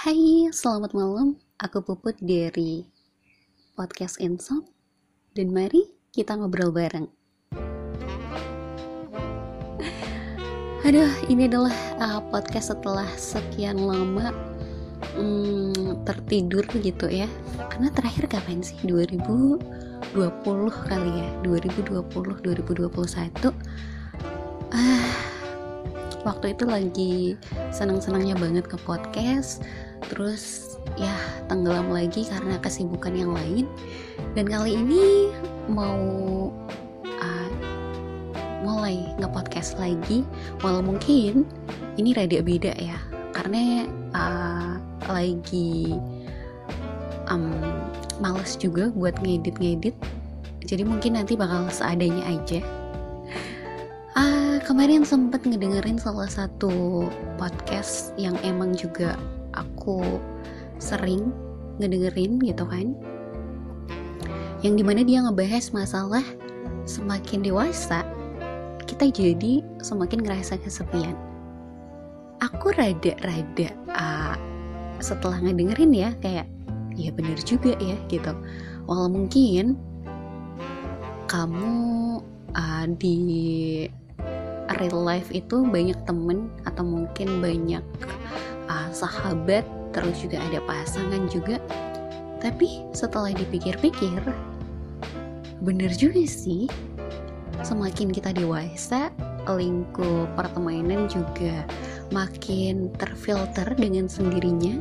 Hai, selamat malam. Aku Puput dari podcast Insomp dan mari kita ngobrol bareng. Aduh, ini adalah uh, podcast setelah sekian lama hmm, tertidur gitu ya. Karena terakhir kapan sih? 2020 kali ya. 2020 2021. Waktu itu lagi senang-senangnya banget ke podcast terus ya tenggelam lagi karena kesibukan yang lain. Dan kali ini mau uh, mulai nge-podcast lagi walau mungkin ini rada beda ya karena uh, lagi um, males juga buat ngedit-ngedit. Jadi mungkin nanti bakal seadanya aja kemarin sempat ngedengerin salah satu podcast yang emang juga aku sering ngedengerin gitu kan. Yang di mana dia ngebahas masalah semakin dewasa kita jadi semakin ngerasa kesepian. Aku rada-rada uh, setelah ngedengerin ya kayak ya bener juga ya gitu. Walau mungkin kamu uh, di real life itu banyak temen atau mungkin banyak uh, sahabat terus juga ada pasangan juga. Tapi setelah dipikir-pikir bener juga sih semakin kita dewasa lingkup pertemanan juga makin terfilter dengan sendirinya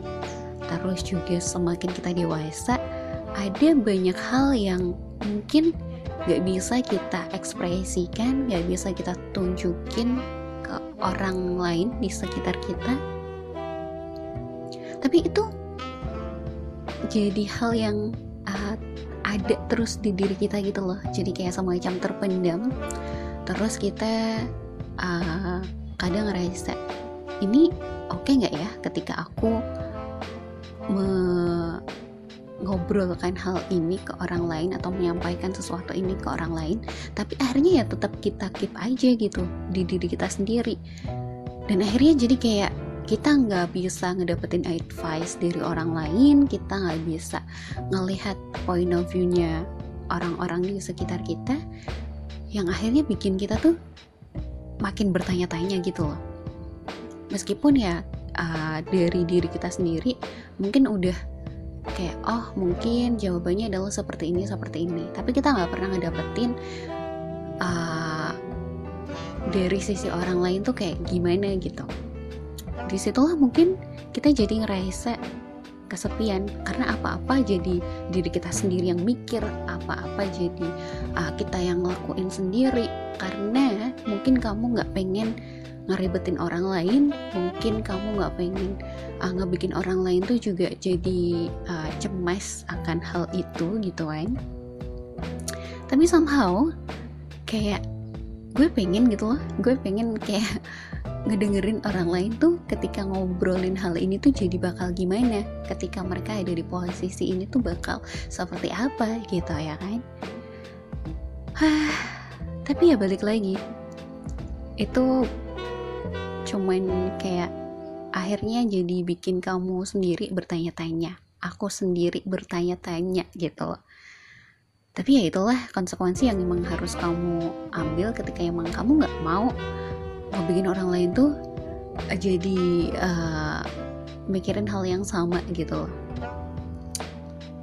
terus juga semakin kita dewasa ada banyak hal yang mungkin gak bisa kita ekspresikan gak bisa kita tunjukin ke orang lain di sekitar kita. Tapi itu jadi hal yang uh, ada terus di diri kita gitu loh. Jadi kayak semacam terpendam. Terus kita uh, kadang ngerasa ini oke okay nggak ya ketika aku me ngobrolkan hal ini ke orang lain atau menyampaikan sesuatu ini ke orang lain tapi akhirnya ya tetap kita keep aja gitu di diri kita sendiri. Dan akhirnya jadi kayak kita nggak bisa ngedapetin advice dari orang lain kita nggak bisa ngelihat point of view-nya orang-orang di sekitar kita yang akhirnya bikin kita tuh makin bertanya-tanya gitu loh. Meskipun ya uh, dari diri kita sendiri mungkin udah kayak oh mungkin jawabannya adalah seperti ini seperti ini. Tapi kita nggak pernah ngedapetin uh, dari sisi orang lain tuh kayak gimana gitu. Di situlah mungkin kita jadi ngerasa kesepian karena apa-apa jadi diri kita sendiri yang mikir apa-apa jadi uh, kita yang ngelakuin sendiri. Karena mungkin kamu nggak pengen ngeribetin orang lain mungkin kamu nggak pengen uh, ngebikin orang lain tuh juga jadi uh, cemas akan hal itu gitu kan. Tapi somehow kayak gue pengen gitu loh gue pengen kayak ngedengerin orang lain tuh ketika ngobrolin hal ini tuh jadi bakal gimana ketika mereka ada di posisi ini tuh bakal seperti apa gitu ya kan. Tapi ya balik lagi itu cuman kayak akhirnya jadi bikin kamu sendiri bertanya-tanya. Aku sendiri bertanya-tanya gitu loh. Tapi ya itulah konsekuensi yang memang harus kamu ambil ketika emang kamu nggak mau bikin orang lain tuh jadi uh, mikirin hal yang sama gitu loh.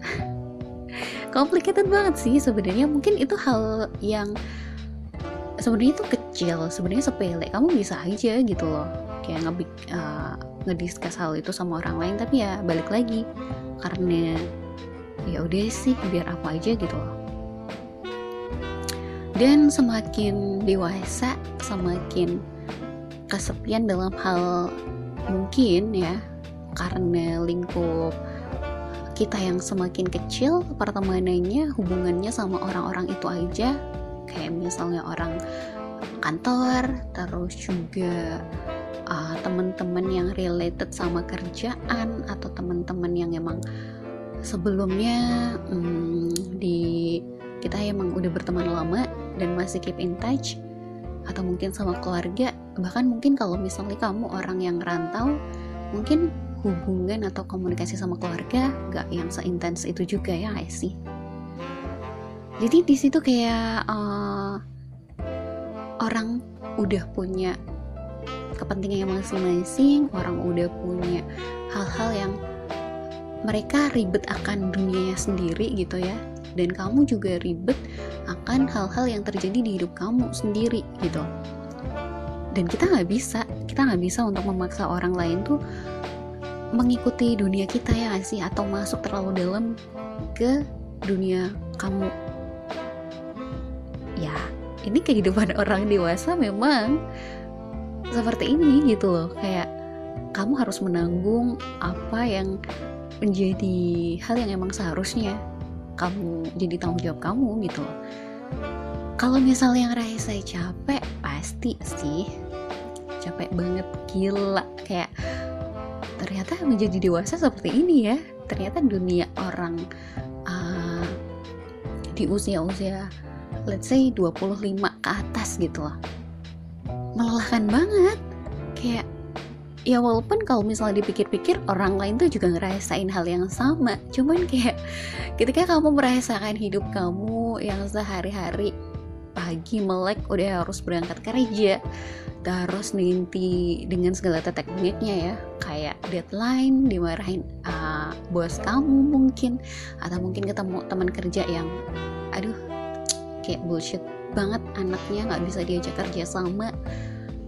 Complicated banget sih sebenarnya. Mungkin itu hal yang sebenarnya itu kecil sebenarnya sepele. Kamu bisa aja gitu loh. Kayak ngebik uh, ngediskus hal itu sama orang lain tapi ya balik lagi. Karena ya udah sih biar apa aja gitu loh. Dan semakin dewasa semakin kesepian dalam hal mungkin ya karena lingkup kita yang semakin kecil pertemanannya hubungannya sama orang-orang itu aja kayak misalnya orang kantor terus juga uh, teman-teman yang related sama kerjaan atau teman-teman yang emang sebelumnya um, di kita emang udah berteman lama dan masih keep in touch atau mungkin sama keluarga. Bahkan mungkin kalau misalnya kamu orang yang rantau mungkin hubungan atau komunikasi sama keluarga nggak yang seintens itu juga ya gak sih jadi di situ kayak uh, orang udah punya kepentingan masing-masing orang udah punya hal-hal yang mereka ribet akan dunianya sendiri gitu ya. Dan kamu juga ribet akan hal-hal yang terjadi di hidup kamu sendiri gitu. Dan kita nggak bisa kita nggak bisa untuk memaksa orang lain tuh mengikuti dunia kita ya gak sih? Atau masuk terlalu dalam ke dunia kamu ini kehidupan orang dewasa memang seperti ini gitu loh. Kayak kamu harus menanggung apa yang menjadi hal yang emang seharusnya kamu jadi tanggung jawab kamu gitu loh. Kalau misalnya ngerasa capek pasti sih. Capek banget gila. Kayak ternyata menjadi dewasa seperti ini ya. Ternyata dunia orang uh, di usia-usia let's say 25 ke atas gitu loh melelahkan banget. Kayak ya walaupun kalau misalnya dipikir-pikir orang lain tuh juga ngerasain hal yang sama. Cuman kayak ketika kamu merasakan hidup kamu yang sehari-hari pagi melek udah harus berangkat kerja terus nanti dengan segala tekniknya ya kayak deadline dimarahin uh, bos kamu mungkin atau mungkin ketemu teman kerja yang aduh kayak bullshit banget anaknya nggak bisa diajak kerja sama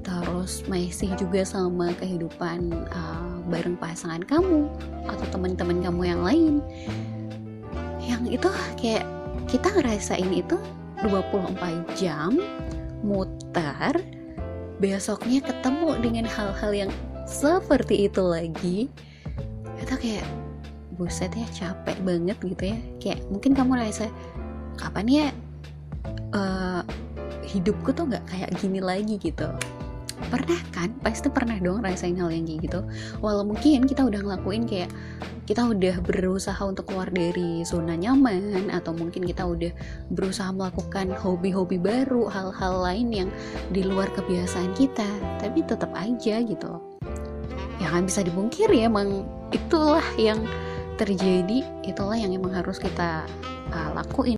terus masih juga sama kehidupan uh, bareng pasangan kamu atau teman-teman kamu yang lain. Yang itu kayak kita ngerasain itu 24 jam muter besoknya ketemu dengan hal-hal yang seperti itu lagi. Itu kayak buset ya capek banget gitu ya. Kayak mungkin kamu rasa kapan ya uh, hidupku tuh nggak kayak gini lagi gitu. Pernah kan? Pasti pernah dong rasain hal yang kayak gitu. Walau mungkin kita udah ngelakuin kayak kita udah berusaha untuk keluar dari zona nyaman atau mungkin kita udah berusaha melakukan hobi-hobi baru hal-hal lain yang di luar kebiasaan kita tapi tetap aja gitu. Ya kan bisa dibungkir ya emang itulah yang terjadi itulah yang emang harus kita uh, lakuin